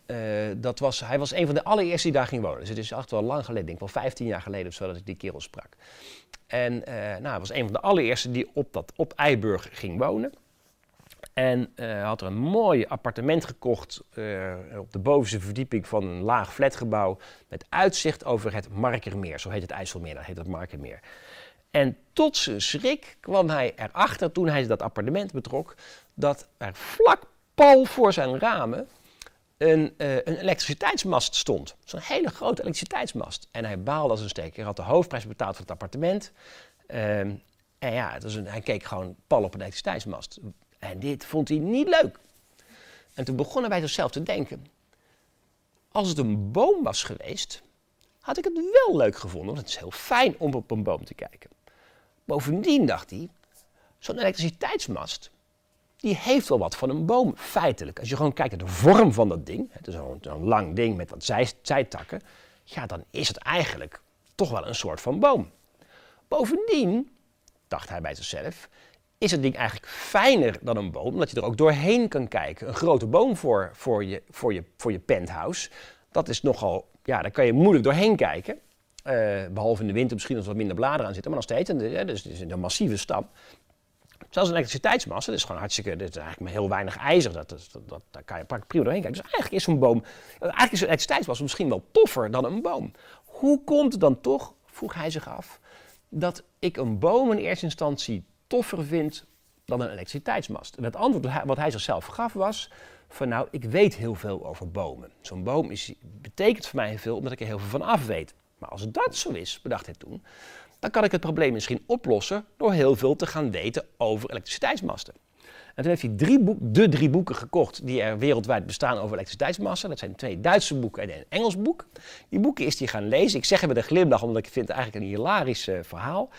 dat was, hij was een van de allereerste die daar ging wonen. Dus het is echt wel lang geleden, ik denk wel 15 jaar geleden of zo, dat ik die kerel sprak. En nou, hij was een van de allereerste die op, dat, op Eiburg ging wonen. En uh, had er een mooi appartement gekocht uh, op de bovenste verdieping van een laag flatgebouw met uitzicht over het Markermeer. Zo heet het IJsselmeer, dat heet het Markermeer. En tot zijn schrik kwam hij erachter toen hij dat appartement betrok, dat er vlak pal voor zijn ramen een, uh, een elektriciteitsmast stond. Zo'n hele grote elektriciteitsmast. En hij baalde als een steek. Hij had de hoofdprijs betaald voor het appartement. Ehm, en ja, het was een, hij keek gewoon pal op een elektriciteitsmast. En dit vond hij niet leuk. En toen begonnen wij zichzelf te denken. Als het een boom was geweest, had ik het wel leuk gevonden. Want het is heel fijn om op een boom te kijken. Bovendien dacht hij, zo'n elektriciteitsmast, die heeft wel wat van een boom, feitelijk. Als je gewoon kijkt naar de vorm van dat ding, het is zo'n lang ding met wat zij, zijtakken, ja, dan is het eigenlijk toch wel een soort van boom. Bovendien, dacht hij bij zichzelf, is het ding eigenlijk fijner dan een boom, omdat je er ook doorheen kan kijken. Een grote boom voor, voor, je, voor, je, voor je penthouse, dat is nogal, ja, daar kan je moeilijk doorheen kijken. Uh, behalve in de winter misschien als er wat minder bladeren aan zitten, maar nog steeds, een, dus een massieve stam. Zelfs een elektriciteitsmast, dat is gewoon hartstikke, dit is eigenlijk maar heel weinig ijzer, dat, dat, dat, daar kan je prima doorheen kijken. Dus eigenlijk is zo'n boom, eigenlijk is een elektriciteitsmast misschien wel toffer dan een boom. Hoe komt het dan toch, vroeg hij zich af, dat ik een boom in eerste instantie toffer vindt dan een elektriciteitsmast. En het antwoord wat hij zichzelf gaf was van nou, ik weet heel veel over bomen. Zo'n boom is, betekent voor mij heel veel omdat ik er heel veel van af weet. Maar als dat zo is, bedacht hij toen, dan kan ik het probleem misschien oplossen door heel veel te gaan weten over elektriciteitsmasten. En toen heeft hij drie boek, de drie boeken gekocht die er wereldwijd bestaan over elektriciteitsmassen. Dat zijn twee Duitse boeken en een Engels boek. Die boeken is hij gaan lezen. Ik zeg hem met een glimlach, omdat ik vind het eigenlijk een hilarisch uh, verhaal.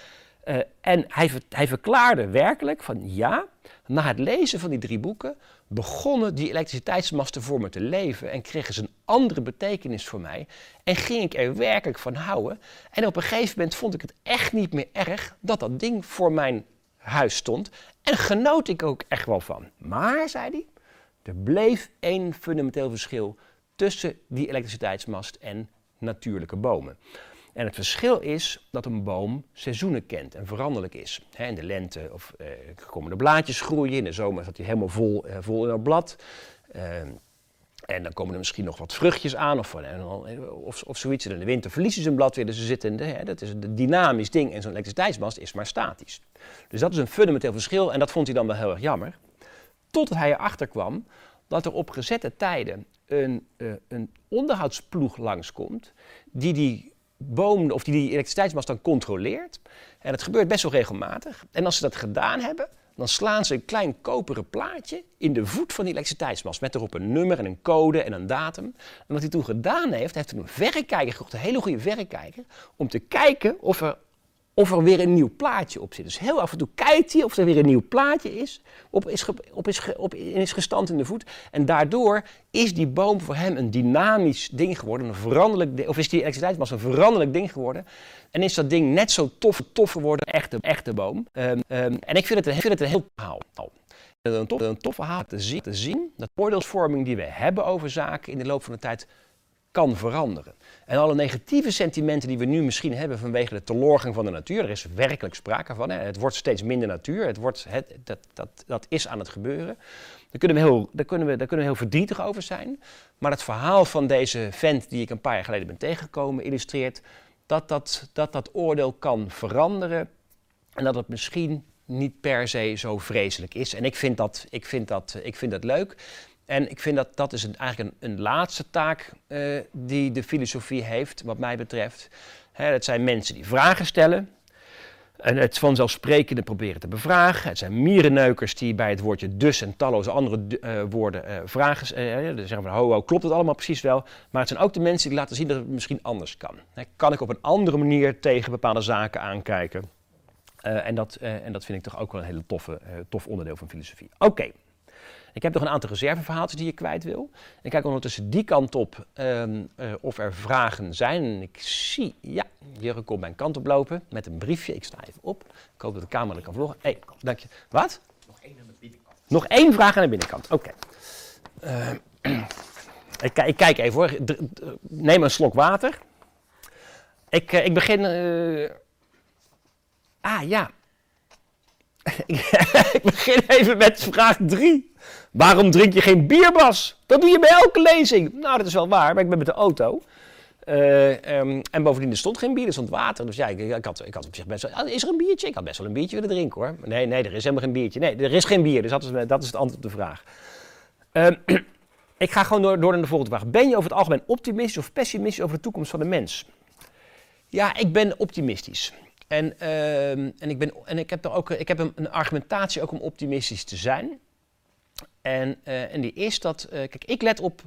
Uh, en hij, hij verklaarde werkelijk van ja, na het lezen van die drie boeken begonnen die elektriciteitsmasten voor me te leven en kregen ze een andere betekenis voor mij en ging ik er werkelijk van houden. En op een gegeven moment vond ik het echt niet meer erg dat dat ding voor mijn huis stond en genoot ik ook echt wel van. Maar, zei hij, er bleef één fundamenteel verschil tussen die elektriciteitsmast en natuurlijke bomen. En het verschil is dat een boom seizoenen kent en veranderlijk is. in de lente of, eh, komen de blaadjes groeien, in de zomer staat hij helemaal vol, eh, vol in het blad. Ehm, en dan komen er misschien nog wat vruchtjes aan of, of, of zoiets. En in de winter verliezen ze een blad weer. Dus ze zitten, hè, dat is een dynamisch ding en zo'n elektriciteitsmast is maar statisch. Dus dat is een fundamenteel verschil en dat vond hij dan wel heel erg jammer. Totdat hij erachter kwam dat er op gezette tijden een, uh, een onderhoudsploeg langskomt die die boom of die die elektriciteitsmast dan controleert. En dat gebeurt best wel regelmatig. En als ze dat gedaan hebben, dan slaan ze een klein koperen plaatje in de voet van die elektriciteitsmast. Met erop een nummer en een code en een datum. En wat hij toen gedaan heeft, heeft hij een verrekijker gekocht, een hele goede verrekijker, om te kijken of er of er weer een nieuw plaatje op zit. Dus heel af en toe kijkt hij of er weer een nieuw plaatje is, op is, op is, op is gestand in de voet. En daardoor is die boom voor hem een dynamisch ding geworden, een veranderlijk of is die elektriciteitsmast een veranderlijk ding geworden. En is dat ding net zo tof, tof geworden, echte, echte boom. Um, um, en ik vind het, ik vind het een heel verhaal. Een tof, een tof verhaal te zien, te zien dat oordeelsvorming die we hebben over zaken in de loop van de tijd kan veranderen. En alle negatieve sentimenten die we nu misschien hebben vanwege de teloorgang van de natuur, er is werkelijk sprake van. Hè. Het wordt steeds minder natuur, het wordt, het, dat, dat, dat is aan het gebeuren. Daar kunnen, we heel, daar, kunnen we, daar kunnen we heel verdrietig over zijn. Maar het verhaal van deze vent die ik een paar jaar geleden ben tegengekomen illustreert dat dat, dat, dat oordeel kan veranderen en dat het misschien niet per se zo vreselijk is. En ik vind dat, ik vind dat, ik vind dat leuk. En ik vind dat dat is eigenlijk een, een laatste taak uh, die de filosofie heeft, wat mij betreft. Hè, het zijn mensen die vragen stellen. En het vanzelfsprekende proberen te bevragen. Het zijn mierenneukers die bij het woordje dus en talloze andere uh, woorden uh, vragen. Uh, zeggen van ho, ho, klopt het allemaal precies wel? Maar het zijn ook de mensen die laten zien dat het misschien anders kan. Kan ik op een andere manier tegen bepaalde zaken aankijken? en, dat, en dat vind ik toch ook wel een hele toffe, tof onderdeel van filosofie. Oké. Ik heb nog een aantal reserveverhaaltjes die je kwijt wil. Ik kijk ondertussen die kant op um, uh, of er vragen zijn. Ik zie, ja, Jurre komt mijn kant op lopen met een briefje. Ik sta even op. Ik hoop dat de camera kan vloggen. Hé, hey, dank je. Wat? Nog één aan de binnenkant. Nog één vraag aan de binnenkant, oké. Okay. Uh, ik, ik, kijk even hoor. Neem een slok water. Ik, uh, ik begin... ah, ja. ik begin even met vraag 3. Waarom drink je geen bierbas? Dat doe je bij elke lezing. Nou, dat is wel waar, maar ik ben met de auto. Uh, um, en bovendien, er stond geen bier, er stond water. Dus ja, ik, ik, had, ik had op zich best wel... Is er een biertje? Ik had best wel een biertje willen drinken hoor. Nee, nee, er is helemaal geen biertje. Nee, er is geen bier, dus dat is, dat is het antwoord op de vraag. Um, ik ga gewoon door, door naar de volgende vraag. Ben je over het algemeen optimistisch of pessimistisch over de toekomst van de mens? Ja, ik ben optimistisch. En, uh, en, ik, ben, en ik heb, er ook, ik heb een, argumentatie ook om optimistisch te zijn. En, uh, en die is dat, uh, kijk, ik let op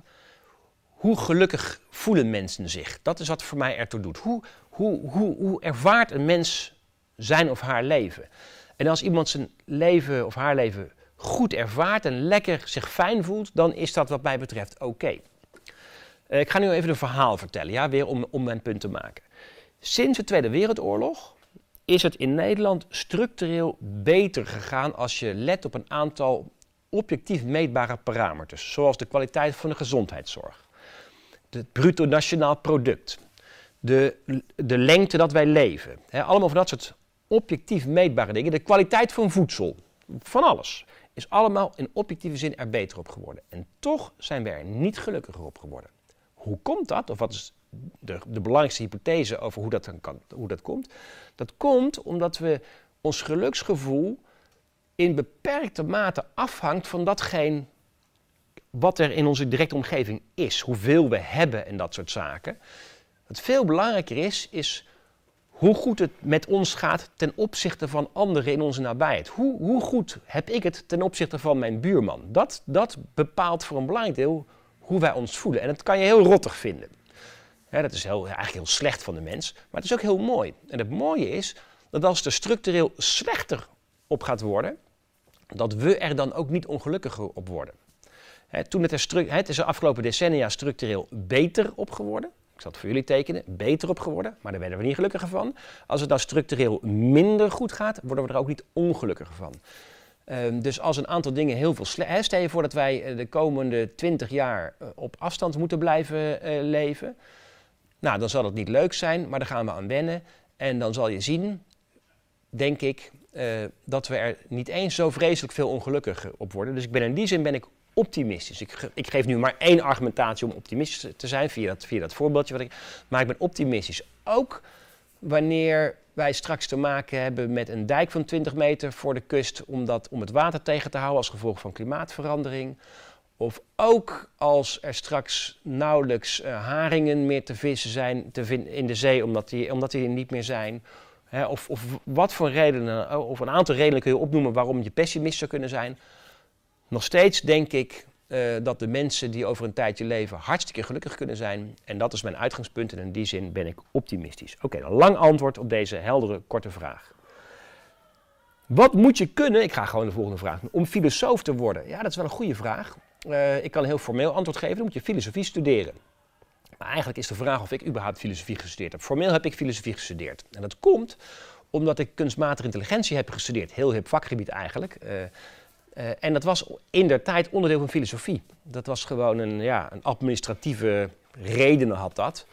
hoe gelukkig voelen mensen zich. Dat is wat voor mij ertoe doet. Hoe, hoe, hoe, hoe ervaart een mens zijn of haar leven? En als iemand zijn leven of haar leven goed ervaart en lekker zich fijn voelt, dan is dat wat mij betreft oké. Uh, ik ga nu even een verhaal vertellen, ja, weer om, om mijn punt te maken. Sinds de Tweede Wereldoorlog is het in Nederland structureel beter gegaan als je let op een aantal objectief meetbare parameters, zoals de kwaliteit van de gezondheidszorg, het bruto nationaal product, de, de lengte dat wij leven. allemaal van dat soort objectief meetbare dingen. De kwaliteit van voedsel, van alles, is allemaal in objectieve zin er beter op geworden. En toch zijn we er niet gelukkiger op geworden. Hoe komt dat? Of wat is de, de belangrijkste hypothese over hoe dat, kan, hoe dat komt? Dat komt omdat we ons geluksgevoel in beperkte mate afhangt van datgene wat er in onze directe omgeving is, hoeveel we hebben en dat soort zaken. Wat veel belangrijker is, is hoe goed het met ons gaat ten opzichte van anderen in onze nabijheid. Hoe, hoe goed heb ik het ten opzichte van mijn buurman? Dat, dat bepaalt voor een belangrijk deel hoe wij ons voelen. En dat kan je heel rottig vinden. Dat is heel, eigenlijk heel slecht van de mens, maar het is ook heel mooi. En het mooie is dat als het er structureel slechter op gaat worden, dat we er dan ook niet ongelukkiger op worden. toen het, er het is de afgelopen decennia structureel beter op geworden. Ik zal het voor jullie tekenen, beter op geworden, maar daar werden we niet gelukkiger van. Als het nou structureel minder goed gaat, worden we er ook niet ongelukkiger van. Um, dus als een aantal dingen heel veel slecht... Stel je voor dat wij eh, de komende 20 jaar uh, op afstand moeten blijven uh, leven. Nou, dan zal het niet leuk zijn, maar daar gaan we aan wennen. En dan zal je zien, denk ik, uh, dat we er niet eens zo vreselijk veel ongelukkiger op worden. Dus ik ben in die zin ben ik optimistisch. Ik, ik, geef nu maar één argumentatie om optimistisch te zijn via dat, via dat voorbeeldje. Wat ik, maar ik ben optimistisch. Ook wanneer wij straks te maken hebben met een dijk van 20 meter voor de kust om, dat, om het water tegen te houden als gevolg van klimaatverandering. Of ook als er straks nauwelijks uh, haringen meer te vissen zijn te in de zee omdat die, omdat die er niet meer zijn of, of, wat voor redenen, eh, of een aantal redenen kun je opnoemen waarom je pessimist zou kunnen zijn. Nog steeds denk ik uh, dat de mensen die over een tijdje leven hartstikke gelukkig kunnen zijn. En dat is mijn uitgangspunt en in die zin ben ik optimistisch. Oké, een lang antwoord op deze heldere, korte vraag. Wat moet je kunnen, ik ga gewoon de volgende vraag om filosoof te worden? Ja, dat is wel een goede vraag. Uh, ik kan een heel formeel antwoord geven, dan moet je filosofie studeren. Maar eigenlijk is de vraag of ik überhaupt filosofie gestudeerd heb. Formeel heb ik filosofie gestudeerd. En dat komt omdat ik kunstmatige intelligentie heb gestudeerd. Heel hip vakgebied eigenlijk. Uh, uh, en dat was in der tijd onderdeel van filosofie. Dat was gewoon een, ja, een administratieve redenen had dat.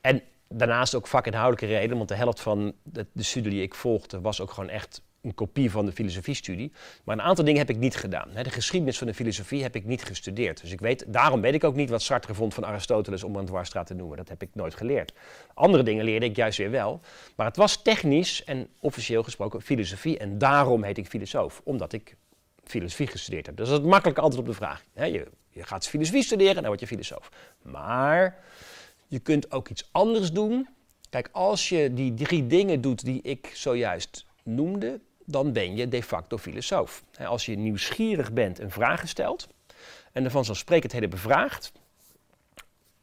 En daarnaast ook vakinhoudelijke redenen, want de helft van de, de studie die ik volgde was ook gewoon echt een kopie van de filosofiestudie. Maar een aantal dingen heb ik niet gedaan. De geschiedenis van de filosofie heb ik niet gestudeerd. Dus ik weet, daarom weet ik ook niet wat Sartre vond van Aristoteles om een dwarsstraat te noemen. Dat heb ik nooit geleerd. Andere dingen leerde ik juist weer wel. Maar het was technisch en officieel gesproken filosofie. En daarom heet ik filosoof, omdat ik filosofie gestudeerd heb. Dus dat is het makkelijke antwoord op de vraag. Je je gaat filosofie studeren, dan word je filosoof. Maar je kunt ook iets anders doen. Kijk, als je die drie dingen doet die ik zojuist noemde, dan ben je de facto filosoof. Als je nieuwsgierig bent en vragen stelt en er vanzelfsprekendheden bevraagt,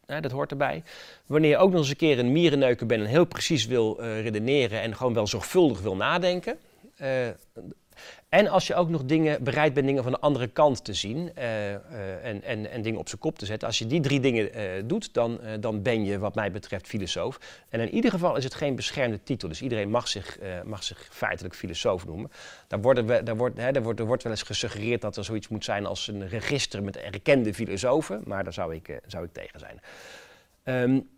dat hoort erbij. Wanneer je ook nog eens een keer een mierenneuker bent en heel precies wil uh, redeneren en gewoon wel zorgvuldig wil nadenken, uh, en als je ook nog dingen, bereid bent dingen van de andere kant te zien uh, uh, en, en, en dingen op zijn kop te zetten. Als je die drie dingen uh, doet, dan, dan ben je wat mij betreft filosoof. En in ieder geval is het geen beschermde titel. Dus iedereen mag zich, mag zich feitelijk filosoof noemen. Daar, worden we, daar, wordt, hè, wordt, er wordt wel eens gesuggereerd dat er zoiets moet zijn als een register met erkende filosofen. Maar daar zou ik, zou ik tegen zijn. Um,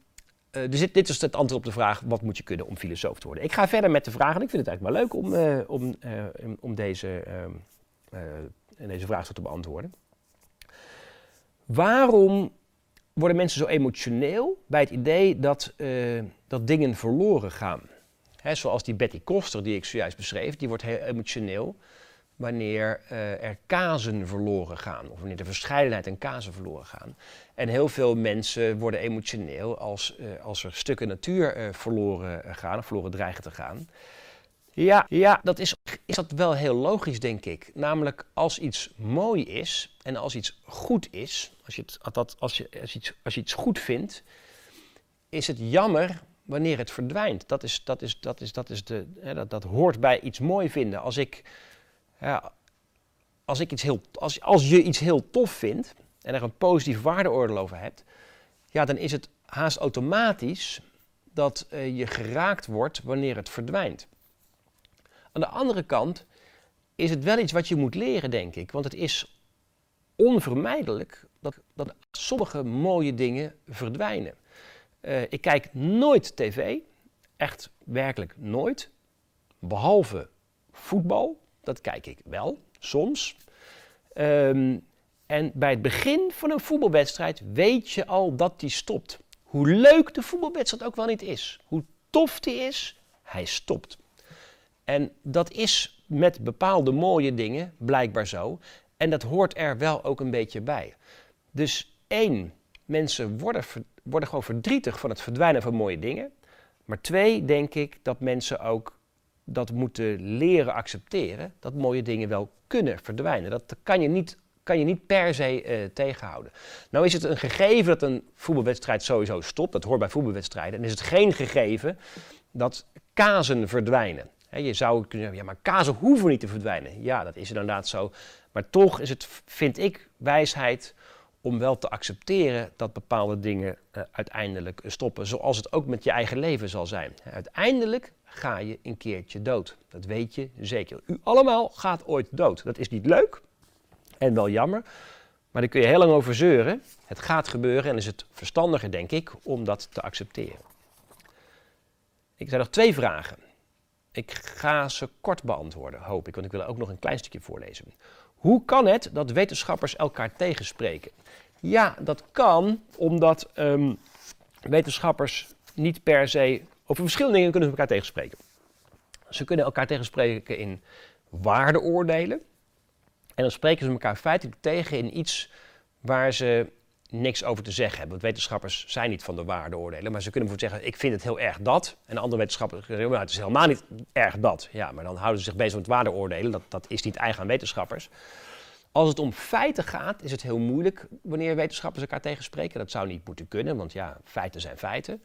dus dit, dit, is het antwoord op de vraag: wat moet je kunnen om filosoof te worden? Ik ga verder met de vraag, en ik vind het eigenlijk wel leuk om, uh, om, uh, om deze, deze vraag te beantwoorden. Waarom worden mensen zo emotioneel bij het idee dat, dat dingen verloren gaan? Hè, zoals die Betty Koster, die ik zojuist beschreef, die wordt heel emotioneel wanneer uh, er kazen verloren gaan, of wanneer de verscheidenheid en kazen verloren gaan. En heel veel mensen worden emotioneel als, uh, als er stukken natuur uh, verloren gaan, of verloren dreigen te gaan. Ja, ja dat is, is dat wel heel logisch, denk ik. Namelijk als iets mooi is en als iets goed is, als je, het, dat, als je, als iets, als je iets goed vindt, is het jammer wanneer het verdwijnt. Dat, is, dat, is, dat, is, dat, is de, dat, dat hoort bij iets mooi vinden. Als ik ja, als, ik iets heel, als, als je iets heel tof vindt en er een positief waardeoordeel over hebt, ja, dan is het haast automatisch dat uh, je geraakt wordt wanneer het verdwijnt. Aan de andere kant is het wel iets wat je moet leren, denk ik. Want het is onvermijdelijk dat, dat sommige mooie dingen verdwijnen. Uh, ik kijk nooit tv, echt werkelijk nooit, behalve voetbal. Dat kijk ik wel, soms. Um, en bij het begin van een voetbalwedstrijd weet je al dat die stopt. Hoe leuk de voetbalwedstrijd ook wel niet is, hoe tof die is, hij stopt. En dat is met bepaalde mooie dingen blijkbaar zo. En dat hoort er wel ook een beetje bij. Dus één, mensen worden, worden gewoon verdrietig van het verdwijnen van mooie dingen. Maar twee, denk ik dat mensen ook dat moeten leren accepteren dat mooie dingen wel kunnen verdwijnen. Dat kan je niet, kan je niet per se uh, tegenhouden. Nou is het een gegeven dat een voetbalwedstrijd sowieso stopt, dat hoort bij voetbalwedstrijden. En is het geen gegeven dat kazen verdwijnen. Je zou kunnen zeggen, ja, maar kazen hoeven niet te verdwijnen. Ja, dat is inderdaad zo. Maar toch is het, vind ik, wijsheid om wel te accepteren dat bepaalde dingen uh, uiteindelijk stoppen. Zoals het ook met je eigen leven zal zijn. Uiteindelijk ga je een keertje dood. Dat weet je zeker. U allemaal gaat ooit dood. Dat is niet leuk en wel jammer, maar daar kun je heel lang over zeuren. Het gaat gebeuren en is het verstandiger, denk ik, om dat te accepteren. Ik zijn nog twee vragen. Ik ga ze kort beantwoorden, hoop ik, want ik wil ook nog een klein stukje voorlezen. Hoe kan het dat wetenschappers elkaar tegenspreken? Ja, dat kan omdat um, wetenschappers niet per se over verschillende dingen kunnen ze elkaar tegenspreken. Ze kunnen elkaar tegenspreken in waardeoordelen. En dan spreken ze elkaar feitelijk tegen in iets waar ze niks over te zeggen hebben. Want wetenschappers zijn niet van de waardeoordelen. Maar ze kunnen bijvoorbeeld zeggen, ik vind het heel erg dat. En andere wetenschappers zeggen, nou, het is helemaal niet erg dat. Ja, maar dan houden ze zich bezig met waardeoordelen. Dat, dat is niet eigen aan wetenschappers. Als het om feiten gaat, is het heel moeilijk wanneer wetenschappers elkaar tegenspreken. Dat zou niet moeten kunnen, want ja, feiten zijn feiten.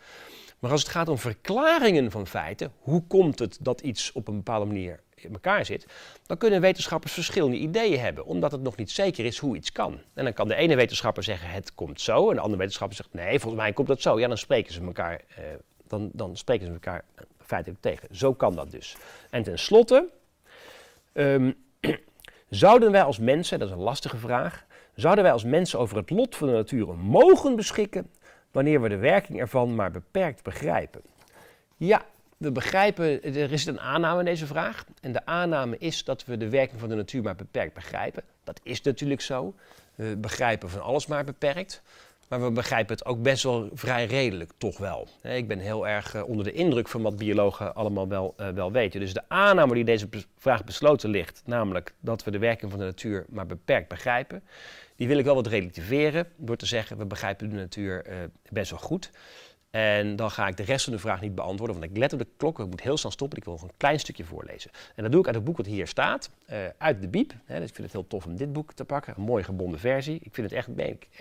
Maar als het gaat om verklaringen van feiten, hoe komt het dat iets op een bepaalde manier in elkaar zit, dan kunnen wetenschappers verschillende ideeën hebben, omdat het nog niet zeker is hoe iets kan. En dan kan de ene wetenschapper zeggen het komt zo, en de andere wetenschapper zegt nee, volgens mij komt dat zo. Ja, dan spreken ze elkaar, eh, dan, dan spreken ze elkaar feitelijk tegen. Zo kan dat dus. En tenslotte, um, zouden wij als mensen, dat is een lastige vraag, zouden wij als mensen over het lot van de natuur mogen beschikken wanneer we de werking ervan maar beperkt begrijpen? Ja, we begrijpen, er is een aanname in deze vraag. En de aanname is dat we de werking van de natuur maar beperkt begrijpen. Dat is natuurlijk zo. We begrijpen van alles maar beperkt. maar we begrijpen het ook best wel vrij redelijk, toch wel. Ik ben heel erg eh, onder de indruk van wat biologen allemaal wel, uh, wel weten. Dus de aanname die deze vraag besloten ligt, namelijk dat we de werking van de natuur maar beperkt begrijpen, die wil ik wel wat relativeren door te zeggen, we begrijpen de natuur uh, best wel goed. En dan ga ik de rest van de vraag niet beantwoorden, want ik let op de klok. Ik moet heel snel stoppen. Ik wil nog een klein stukje voorlezen. En dat doe ik uit het boek wat hier staat, uh, uit de Biep. Hè, dus ik vind het heel tof om dit boek te pakken. Een mooi gebonden versie. Ik vind het echt,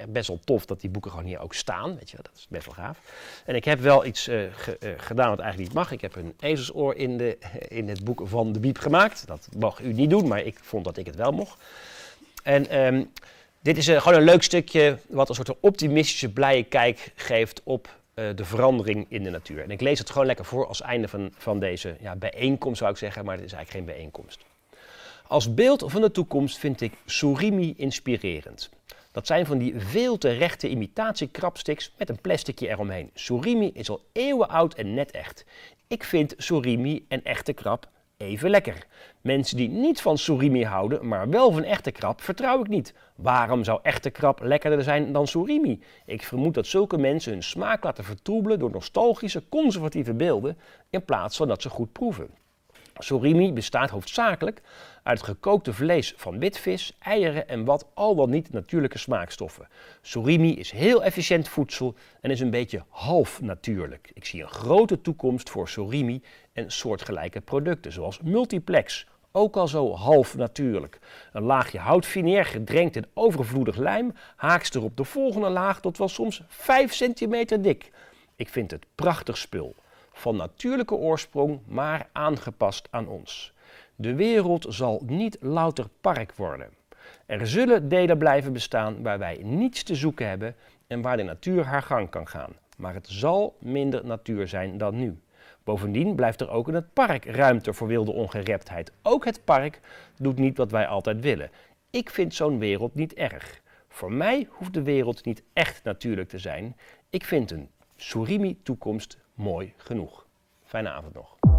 best wel tof dat die boeken gewoon hier ook staan. Weet je, dat is best wel gaaf. En ik heb wel iets uh, gedaan wat eigenlijk niet mag. Ik heb een ezelsoor in, de, in het boek van de Biep gemaakt. Dat mag u niet doen, maar ik vond dat ik het wel mocht. En um, dit is gewoon een leuk stukje wat een soort optimistische, blije kijk geeft op uh, de verandering in de natuur. En ik lees het gewoon lekker voor als einde van, van deze ja, bijeenkomst, zou ik zeggen, maar het is eigenlijk geen bijeenkomst. Als beeld van de toekomst vind ik surimi inspirerend. Dat zijn van die veel te rechte imitatiekrabsticks met een plasticje eromheen. Surimi is al eeuwen oud en net echt. Ik vind surimi en echte krab even lekker. Mensen die niet van surimi houden, maar wel van echte krab, vertrouw ik niet. Waarom zou echte krab lekkerder zijn dan surimi? Ik vermoed dat zulke mensen hun smaak laten vertroebelen door nostalgische, conservatieve beelden in plaats van dat ze goed proeven. Surimi bestaat hoofdzakelijk uit gekookte vlees van witvis, eieren en wat al wat niet natuurlijke smaakstoffen. Surimi is heel efficiënt voedsel en is een beetje half natuurlijk. Ik zie een grote toekomst voor surimi en soortgelijke producten, zoals multiplex, ook al zo half natuurlijk. Een laagje houtfineer gedrenkt in overvloedig lijm haakst er op de volgende laag tot wel soms 5 centimeter dik. Ik vind het prachtig spul. Van natuurlijke oorsprong, maar aangepast aan ons. De wereld zal niet louter park worden. Er zullen delen blijven bestaan waar wij niets te zoeken hebben en waar de natuur haar gang kan gaan. Maar het zal minder natuur zijn dan nu. Bovendien blijft er ook in het park ruimte voor wilde ongereptheid. Ook het park doet niet wat wij altijd willen. Ik vind zo'n wereld niet erg. Voor mij hoeft de wereld niet echt natuurlijk te zijn. Ik vind een Surimi-toekomst mooi genoeg. Fijne avond nog.